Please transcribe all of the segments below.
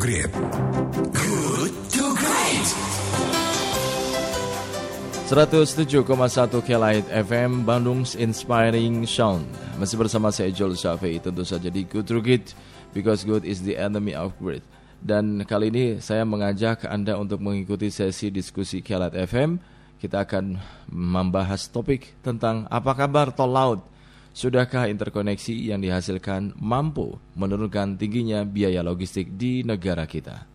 Great. Good to Great. 107,1 Kelight FM Bandung's Inspiring Sound Masih bersama saya Joel Syafi'i Tentu saja di Good to Great Because good is the enemy of great Dan kali ini saya mengajak Anda untuk mengikuti sesi diskusi Kelight FM Kita akan membahas topik tentang apa kabar tol laut Sudahkah interkoneksi yang dihasilkan mampu menurunkan tingginya biaya logistik di negara kita?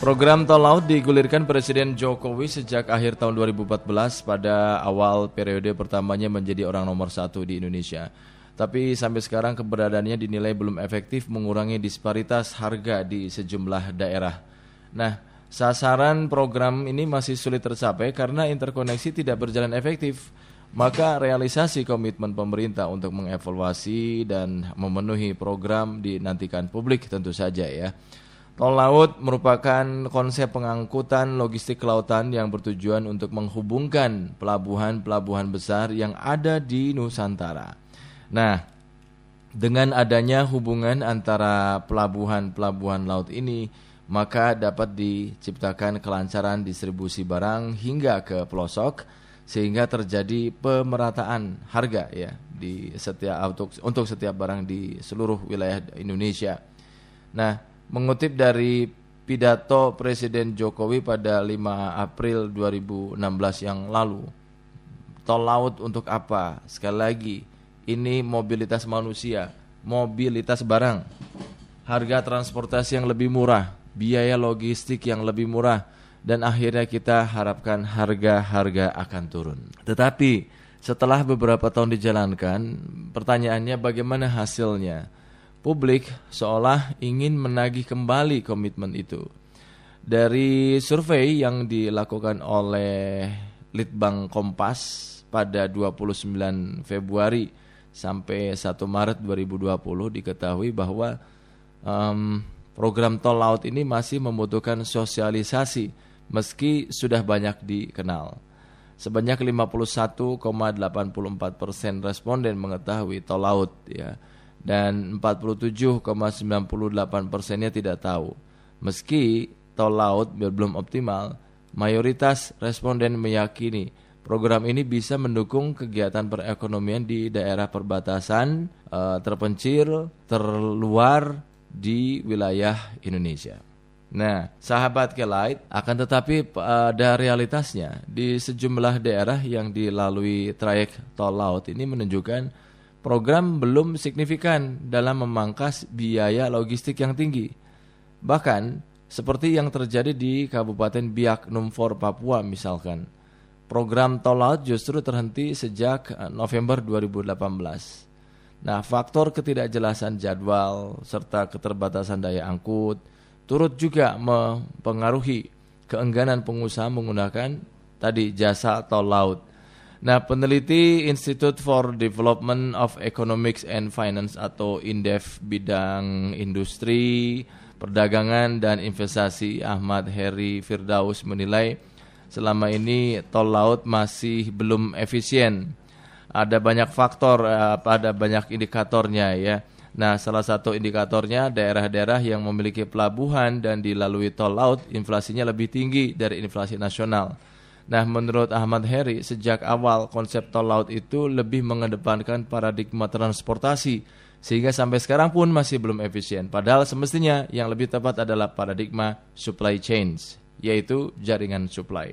Program tol laut digulirkan Presiden Jokowi sejak akhir tahun 2014 pada awal periode pertamanya menjadi orang nomor satu di Indonesia. Tapi sampai sekarang keberadaannya dinilai belum efektif mengurangi disparitas harga di sejumlah daerah. Nah, sasaran program ini masih sulit tercapai karena interkoneksi tidak berjalan efektif. Maka realisasi komitmen pemerintah untuk mengevaluasi dan memenuhi program dinantikan publik tentu saja ya. Tol laut merupakan konsep pengangkutan logistik kelautan yang bertujuan untuk menghubungkan pelabuhan-pelabuhan besar yang ada di Nusantara. Nah, dengan adanya hubungan antara pelabuhan-pelabuhan laut ini, maka dapat diciptakan kelancaran distribusi barang hingga ke pelosok sehingga terjadi pemerataan harga ya di setiap untuk untuk setiap barang di seluruh wilayah Indonesia. Nah, mengutip dari pidato Presiden Jokowi pada 5 April 2016 yang lalu. Tol laut untuk apa? Sekali lagi, ini mobilitas manusia, mobilitas barang, harga transportasi yang lebih murah, biaya logistik yang lebih murah, dan akhirnya kita harapkan harga-harga akan turun. Tetapi setelah beberapa tahun dijalankan, pertanyaannya bagaimana hasilnya? publik seolah ingin menagih kembali komitmen itu. Dari survei yang dilakukan oleh Litbang Kompas pada 29 Februari sampai 1 Maret 2020 diketahui bahwa um, program tol laut ini masih membutuhkan sosialisasi meski sudah banyak dikenal. Sebanyak 51,84 persen responden mengetahui tol laut ya dan 47,98 persennya tidak tahu. Meski tol laut belum optimal, mayoritas responden meyakini program ini bisa mendukung kegiatan perekonomian di daerah perbatasan uh, terpencil, terluar di wilayah Indonesia. Nah, sahabat Kelight, akan tetapi ada realitasnya di sejumlah daerah yang dilalui trayek tol laut ini menunjukkan program belum signifikan dalam memangkas biaya logistik yang tinggi. Bahkan, seperti yang terjadi di Kabupaten Biak Numfor, Papua misalkan. Program tol laut justru terhenti sejak eh, November 2018. Nah, faktor ketidakjelasan jadwal serta keterbatasan daya angkut turut juga mempengaruhi keengganan pengusaha menggunakan tadi jasa tol laut Nah, peneliti Institute for Development of Economics and Finance atau INDEF bidang industri, perdagangan dan investasi Ahmad Heri Firdaus menilai selama ini tol laut masih belum efisien. Ada banyak faktor, eh, ada banyak indikatornya ya. Nah, salah satu indikatornya daerah-daerah yang memiliki pelabuhan dan dilalui tol laut inflasinya lebih tinggi dari inflasi nasional. Nah, menurut Ahmad Heri, sejak awal konsep tol laut itu lebih mengedepankan paradigma transportasi sehingga sampai sekarang pun masih belum efisien. Padahal semestinya yang lebih tepat adalah paradigma supply chains, yaitu jaringan supply.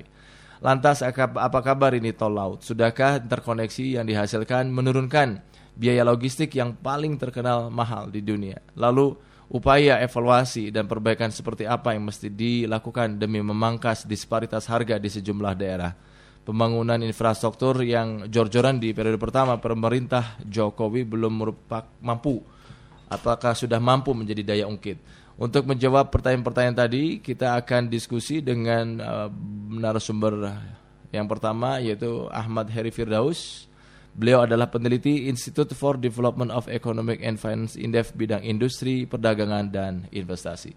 Lantas apa kabar ini tol laut? Sudahkah interkoneksi yang dihasilkan menurunkan biaya logistik yang paling terkenal mahal di dunia? Lalu upaya evaluasi dan perbaikan seperti apa yang mesti dilakukan demi memangkas disparitas harga di sejumlah daerah. Pembangunan infrastruktur yang jor-joran di periode pertama pemerintah Jokowi belum merupakan mampu apakah sudah mampu menjadi daya ungkit. Untuk menjawab pertanyaan-pertanyaan tadi, kita akan diskusi dengan uh, narasumber yang pertama yaitu Ahmad Heri Firdaus, Beliau adalah peneliti Institute for Development of Economic and Finance Indef bidang industri, perdagangan, dan investasi.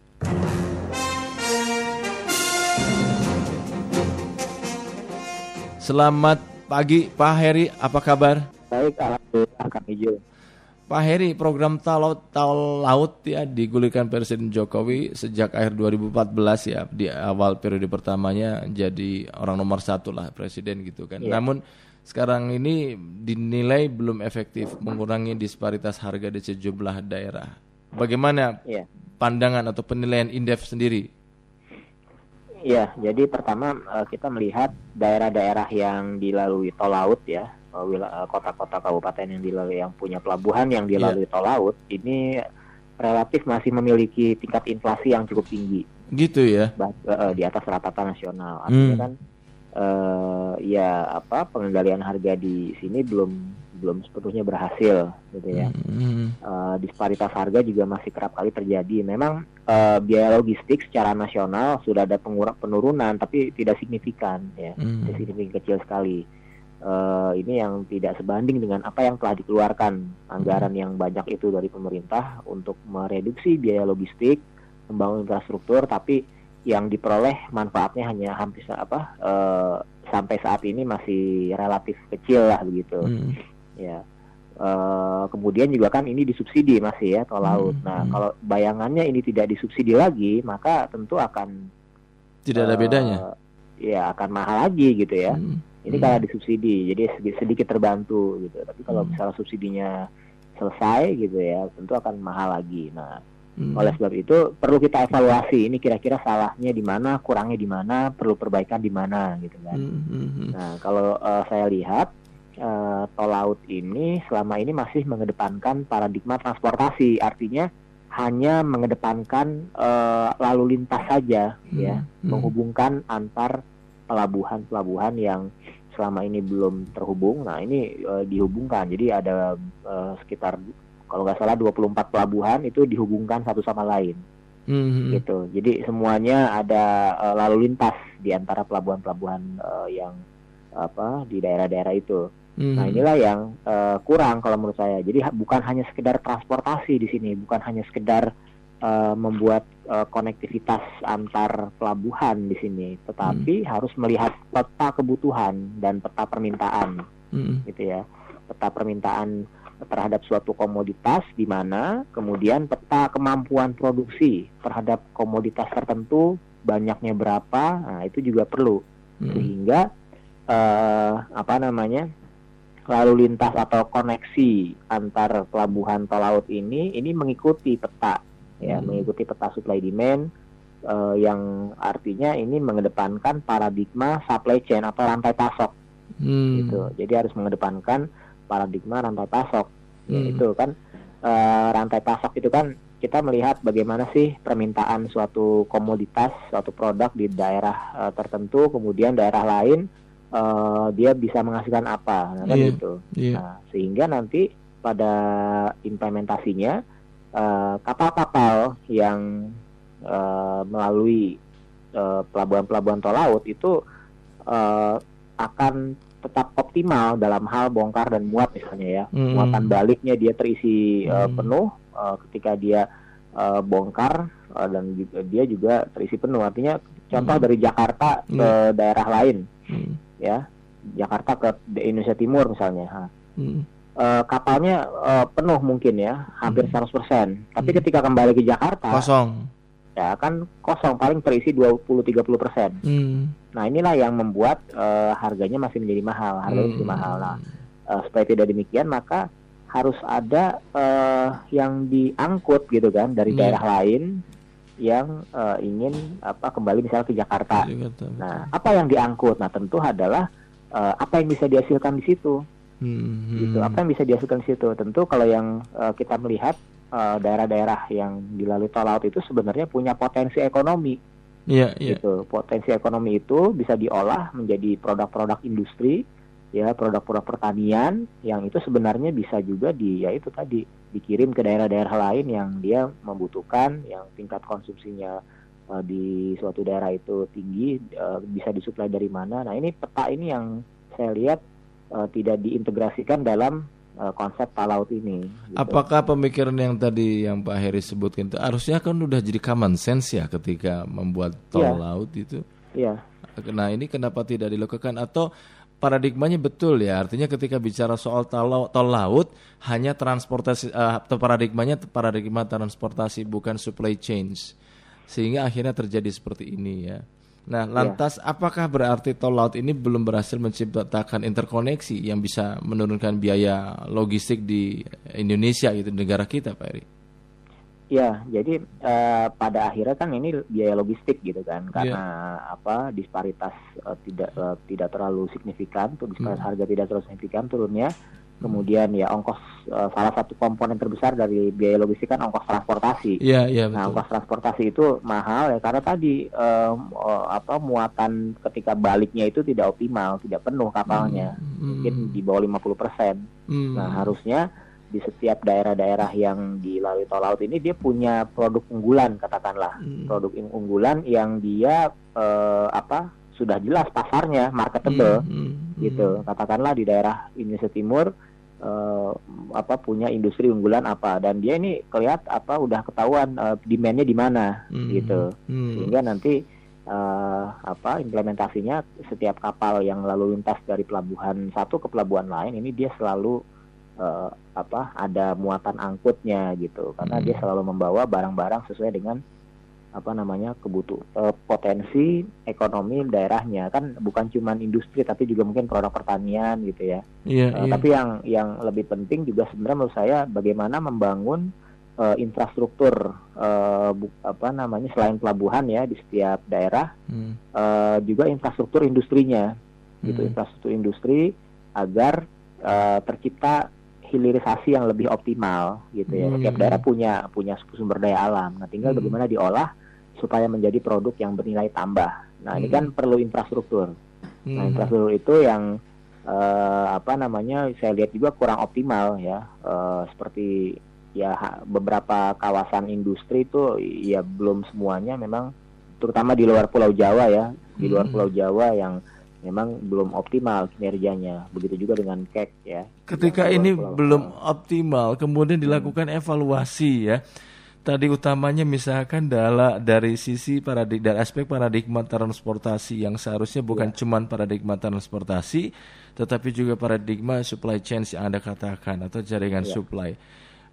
Selamat pagi Pak Heri, apa kabar? Baik, alhamdulillah Kang Ijo. Pak Heri, program tol laut, tol laut ya digulirkan Presiden Jokowi sejak akhir 2014 ya di awal periode pertamanya jadi orang nomor satu lah Presiden gitu kan. Iya. Namun sekarang ini dinilai belum efektif mengurangi disparitas harga di sejumlah daerah. Bagaimana Iya. pandangan atau penilaian Indef sendiri? Iya, jadi pertama eh, kita melihat daerah-daerah yang dilalui tol laut ya, kota-kota kabupaten yang dilalui yang punya pelabuhan yang dilalui tol laut ini relatif masih memiliki tingkat inflasi yang cukup tinggi, Gitu ya. bah- eh, eh, di atas rata-rata nasional. Artinya Hmm. kan eh, ya apa pengendalian harga di sini belum belum sepenuhnya berhasil gitu ya. Hmm. Eh, disparitas harga juga masih kerap kali terjadi. Memang eh, biaya logistik secara nasional sudah ada pengurang penurunan, tapi tidak signifikan ya, Hmm. tidak signifikan kecil sekali. Eh, ini yang tidak sebanding dengan apa yang telah dikeluarkan anggaran yang banyak itu dari pemerintah untuk mereduksi biaya logistik, membangun infrastruktur, tapi yang diperoleh manfaatnya hanya hampir apa eh, sampai saat ini masih relatif kecil lah begitu Hmm. ya Eh, kemudian juga kan ini disubsidi masih ya tol laut. Hmm, Nah hmm. kalau bayangannya ini tidak disubsidi lagi, maka tentu akan Tidak ada eh, bedanya. Ya akan mahal lagi gitu ya. Hmm. Ini Hmm. karena disubsidi, jadi sedi- sedikit terbantu gitu. Tapi kalau Hmm. misalnya subsidinya selesai gitu ya, tentu akan mahal lagi. Nah Hmm. oleh sebab itu perlu kita evaluasi ini kira-kira salahnya di mana, kurangnya di mana, perlu perbaikan di mana gitu kan. Hmm, hmm, hmm. Nah, kalau eh, saya lihat eh, tol laut ini selama ini masih mengedepankan paradigma transportasi, artinya hanya mengedepankan eh, lalu lintas saja, ya, Hmm, hmm. menghubungkan antar pelabuhan-pelabuhan yang selama ini belum terhubung. Nah, ini eh, dihubungkan. Jadi ada eh, sekitar kalau nggak salah 24 pelabuhan itu dihubungkan satu sama lain Hmm, hmm. gitu. Jadi semuanya ada eh, lalu lintas di antara pelabuhan-pelabuhan eh, yang apa di daerah-daerah itu. Hmm. Nah inilah yang eh, kurang kalau menurut saya. Jadi ha- bukan hanya sekedar transportasi di sini, bukan hanya sekedar eh, membuat eh, konektivitas antar pelabuhan di sini, tetapi harus melihat peta kebutuhan dan peta permintaan Hmm. gitu ya peta permintaan terhadap suatu komoditas di mana kemudian peta kemampuan produksi terhadap komoditas tertentu banyaknya berapa nah itu juga perlu Hmm. sehingga eh, apa namanya lalu lintas atau koneksi antar pelabuhan tol laut ini ini mengikuti peta ya Hmm. mengikuti peta supply demand eh, yang artinya ini mengedepankan paradigma supply chain atau rantai pasok Hmm. gitu. Jadi harus mengedepankan paradigma rantai pasok. Ya, Hmm. itu kan eh, rantai pasok itu kan kita melihat bagaimana sih permintaan suatu komoditas, suatu produk di daerah eh, tertentu, kemudian daerah lain eh, dia bisa menghasilkan apa, nah, kan Iya. gitu. Iya. Nah, sehingga nanti pada implementasinya eh, kapal-kapal yang eh, melalui pelabuhan-pelabuhan tol laut itu eh, akan tetap optimal dalam hal bongkar dan muat misalnya ya. Hmm. Muatan baliknya dia terisi eh, Hmm. penuh eh, ketika dia eh, bongkar eh, dan juga, dia juga terisi penuh. Artinya contoh Hmm. dari Jakarta ke daerah lain Hmm. Ya. Jakarta ke Indonesia Timur misalnya. Hmm. eh, kapalnya eh, penuh mungkin ya, hampir 100%. Tapi Hmm. ketika kembali ke Jakarta, Kosong. ya kan kosong paling terisi 20-30%. Hmm. Nah, inilah yang membuat eh, harganya masih menjadi mahal, harganya Hmm. masih mahal. Nah, eh, supaya tidak demikian maka harus ada eh, yang diangkut gitu kan dari Hmm. daerah lain yang eh, ingin apa kembali misalnya ke Jakarta. Nah, apa yang diangkut? Nah, tentu adalah eh, apa yang bisa dihasilkan di situ. Hmm. gitu. Apa yang bisa dihasilkan di situ? Tentu kalau yang eh, kita melihat eh, daerah-daerah yang dilalui tol laut itu sebenarnya punya potensi ekonomi, Iya, iya. gitu. Potensi ekonomi itu bisa diolah menjadi produk-produk industri, ya produk-produk pertanian yang itu sebenarnya bisa juga di ya itu tadi dikirim ke daerah-daerah lain yang dia membutuhkan, yang tingkat konsumsinya eh, di suatu daerah itu tinggi, eh, bisa disuplai dari mana. Nah ini peta ini yang saya lihat eh, tidak diintegrasikan dalam eh, konsep tol laut ini. gitu. Apakah pemikiran yang tadi yang Pak Heri sebutkan itu harusnya kan udah jadi common sense ya ketika membuat tol Iya. laut itu. Iya. Nah ini kenapa tidak dilakukan atau paradigmanya betul ya. Artinya ketika bicara soal tol, tol laut hanya transportasi uh, paradigmanya paradigma transportasi bukan supply chains. Sehingga akhirnya terjadi seperti ini ya. Nah, iya. lantas ya. apakah berarti tol laut ini belum berhasil menciptakan interkoneksi yang bisa menurunkan biaya logistik di Indonesia gitu negara kita, Pak Eri? Ya, jadi uh, pada akhirnya kan ini biaya logistik gitu kan, karena yeah. apa disparitas uh, tidak uh, tidak terlalu signifikan, tuh disparitas hmm. harga tidak terlalu signifikan turunnya. Kemudian ya ongkos uh, salah satu komponen terbesar dari biaya logistik kan ongkos transportasi. Iya, yeah, iya yeah, Nah, ongkos transportasi itu mahal ya karena tadi um, uh, apa muatan ketika baliknya itu tidak optimal, tidak penuh kapalnya. Hmm. Mungkin di bawah 50%. Hmm. Nah, harusnya di setiap daerah-daerah yang dilalui tol laut ini dia punya produk unggulan katakanlah. Hmm. Produk unggulan yang dia uh, apa sudah jelas pasarnya marketable hmm, hmm, hmm, gitu katakanlah di daerah Indonesia Timur uh, apa punya industri unggulan apa dan dia ini kelihat apa udah ketahuan uh, demandnya di mana hmm, gitu hmm. sehingga nanti uh, apa implementasinya setiap kapal yang lalu lintas dari pelabuhan satu ke pelabuhan lain ini dia selalu uh, apa ada muatan angkutnya gitu karena hmm. dia selalu membawa barang-barang sesuai dengan apa namanya kebutuh uh, potensi ekonomi daerahnya kan bukan cuma industri tapi juga mungkin produk pertanian gitu ya. Yeah, uh, yeah. Tapi yang yang lebih penting juga sebenarnya menurut saya bagaimana membangun uh, infrastruktur uh, bu, apa namanya selain pelabuhan ya di setiap daerah hmm. uh, juga infrastruktur industrinya gitu hmm. infrastruktur industri agar uh, tercipta hilirisasi yang lebih optimal gitu ya. Hmm. Setiap daerah punya punya sumber daya alam. Nah, tinggal hmm. bagaimana diolah supaya menjadi produk yang bernilai tambah. Nah, hmm. ini kan perlu infrastruktur. Nah, hmm. Nah, infrastruktur itu yang uh, apa namanya saya lihat juga kurang optimal ya. Uh, seperti ya beberapa kawasan industri itu ya belum semuanya memang terutama di luar Pulau Jawa ya, di luar hmm. Pulau Jawa yang memang belum optimal kinerjanya. Begitu juga dengan kek ya. Ketika ini belum optimal, kemudian dilakukan hmm. evaluasi ya tadi utamanya misalkan adalah dari sisi paradigma dari aspek paradigma transportasi yang seharusnya bukan ya. cuma paradigma transportasi tetapi juga paradigma supply chain yang Anda katakan atau jaringan ya. supply.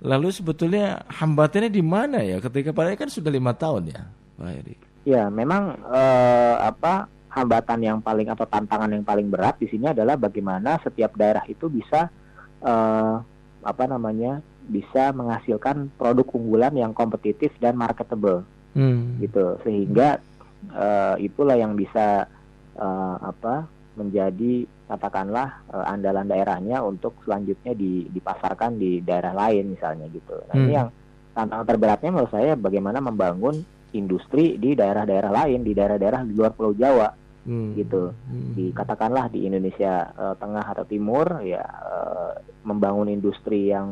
Lalu sebetulnya hambatannya di mana ya ketika pada kan sudah lima tahun ya Pak Edi? Ya memang eh, apa hambatan yang paling atau tantangan yang paling berat di sini adalah bagaimana setiap daerah itu bisa eh, apa namanya bisa menghasilkan produk unggulan yang kompetitif dan marketable hmm. gitu sehingga uh, itulah yang bisa uh, apa menjadi katakanlah uh, andalan daerahnya untuk selanjutnya di, dipasarkan di daerah lain misalnya gitu. Nah hmm. ini yang tantangan terberatnya menurut saya bagaimana membangun industri di daerah-daerah lain di daerah-daerah di luar Pulau Jawa hmm. gitu hmm. di katakanlah di Indonesia uh, Tengah atau Timur ya uh, membangun industri yang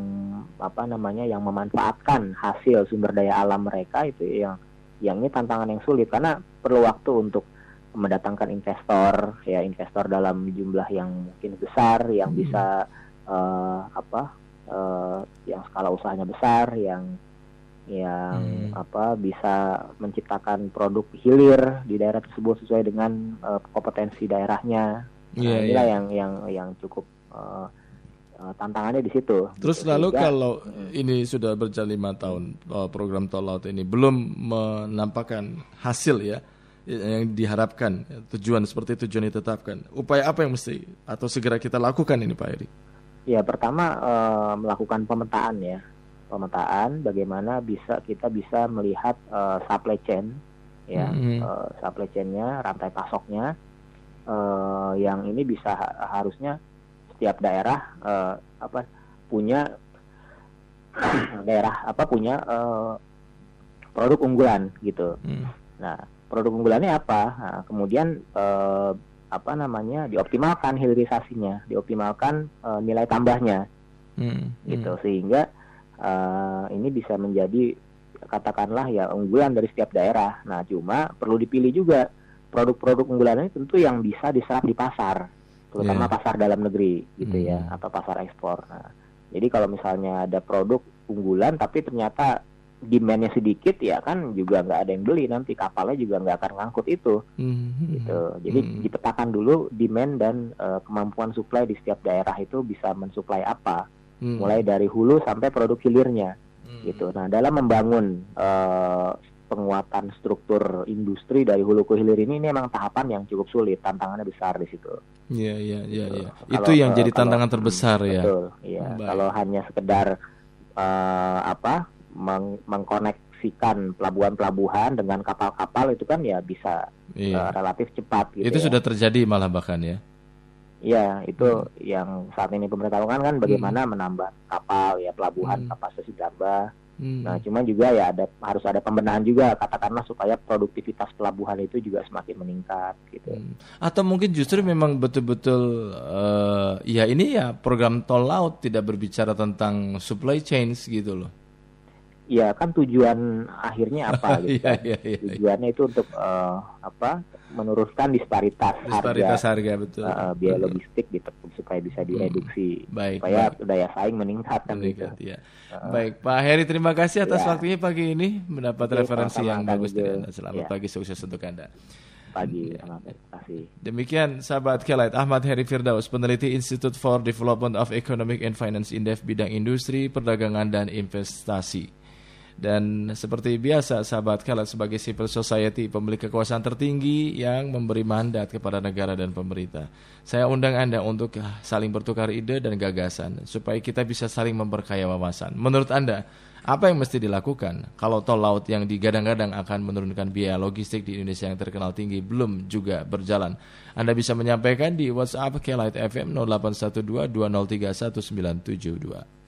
apa namanya yang memanfaatkan hasil sumber daya alam mereka itu yang yang ini tantangan yang sulit karena perlu waktu untuk mendatangkan investor ya investor dalam jumlah yang mungkin besar yang hmm. bisa uh, apa uh, yang skala usahanya besar yang yang hmm. apa bisa menciptakan produk hilir di daerah tersebut sesuai dengan uh, kompetensi daerahnya. Nah, yeah, inilah yeah. yang yang yang cukup uh, uh, tantangannya di situ. Terus gitu. lalu Sehingga, kalau hmm. ini sudah berjalan lima tahun uh, program tol laut ini belum menampakkan hasil ya yang diharapkan tujuan seperti tujuan ditetapkan. Upaya apa yang mesti atau segera kita lakukan ini Pak Eri? Ya pertama uh, melakukan pemetaan ya pemetaan bagaimana bisa kita bisa melihat uh, supply chain ya mm-hmm. uh, supply chainnya rantai pasoknya uh, yang ini bisa ha- harusnya setiap daerah uh, apa punya daerah apa punya uh, produk unggulan gitu mm. nah produk unggulannya apa nah, kemudian uh, apa namanya dioptimalkan hilirisasinya dioptimalkan uh, nilai tambahnya hmm, gitu hmm. sehingga uh, ini bisa menjadi katakanlah ya unggulan dari setiap daerah. Nah, cuma perlu dipilih juga produk-produk unggulan ini tentu yang bisa diserap di pasar, terutama yeah. pasar dalam negeri gitu mm. ya hmm. atau pasar ekspor. Nah, jadi kalau misalnya ada produk unggulan tapi ternyata demandnya sedikit ya kan juga nggak ada yang beli nanti kapalnya juga nggak akan ngangkut itu Mhm. gitu jadi Mhm. dipetakan dulu demand dan eh, kemampuan supply di setiap daerah itu bisa mensuplai apa Mhm. mulai dari hulu sampai produk hilirnya Mhm. gitu nah dalam membangun eh, penguatan struktur industri dari hulu ke hilir ini ini memang tahapan yang cukup sulit tantangannya besar di situ Iya, iya, iya, Gitu. iya. Kalau, Itu yang jadi kalau- tantangan terbesar ya. Betul, iya. Baik. Kalau hanya sekedar eh, apa meng- mengkoneksikan pelabuhan-pelabuhan dengan kapal-kapal itu kan ya bisa Iya. relatif cepat gitu. Itu ya. sudah terjadi malah bahkan ya. Iya, itu yang saat ini pemerintah lakukan kan bagaimana menambah kapal ya pelabuhan Hmm. kapasitas ditambah. Hmm. Nah, cuman juga ya ada harus ada pembenahan juga katakanlah supaya produktivitas pelabuhan itu juga semakin meningkat gitu. Hmm. Atau mungkin justru memang betul-betul eh, ya ini ya program tol laut tidak berbicara tentang supply chains gitu loh. Iya, kan tujuan akhirnya apa gitu. Iya, kan. iya, iya. Tujuannya itu untuk eh, apa? menurunkan disparitas, Disparitas harga harga betul. eh, eh, biaya Betul. logistik ditekuk supaya bisa direduksi. Baik. supaya baik. daya saing meningkat kan gitu. Meningkat, ya. Baik, Pak Heri terima kasih atas Ya. waktunya pagi ini mendapat referensi yang bagus dari Ijul. Anda. Selamat Ya. pagi, sukses untuk Anda. Pagi, Iya. kasih. Demikian sahabat Kelight Ahmad Heri Firdaus, peneliti Institute for Development of Economic and Finance Indef bidang industri, perdagangan dan investasi. Dan seperti biasa sahabat Kelight sebagai civil society pemilik kekuasaan tertinggi yang memberi mandat kepada negara dan pemerintah. Saya undang Anda untuk saling bertukar ide dan gagasan supaya kita bisa saling memperkaya wawasan. Menurut Anda, apa yang mesti dilakukan kalau tol laut yang digadang-gadang akan menurunkan biaya logistik di Indonesia yang terkenal tinggi belum juga berjalan? Anda bisa menyampaikan di WhatsApp Kelight FM 0812 2031 972.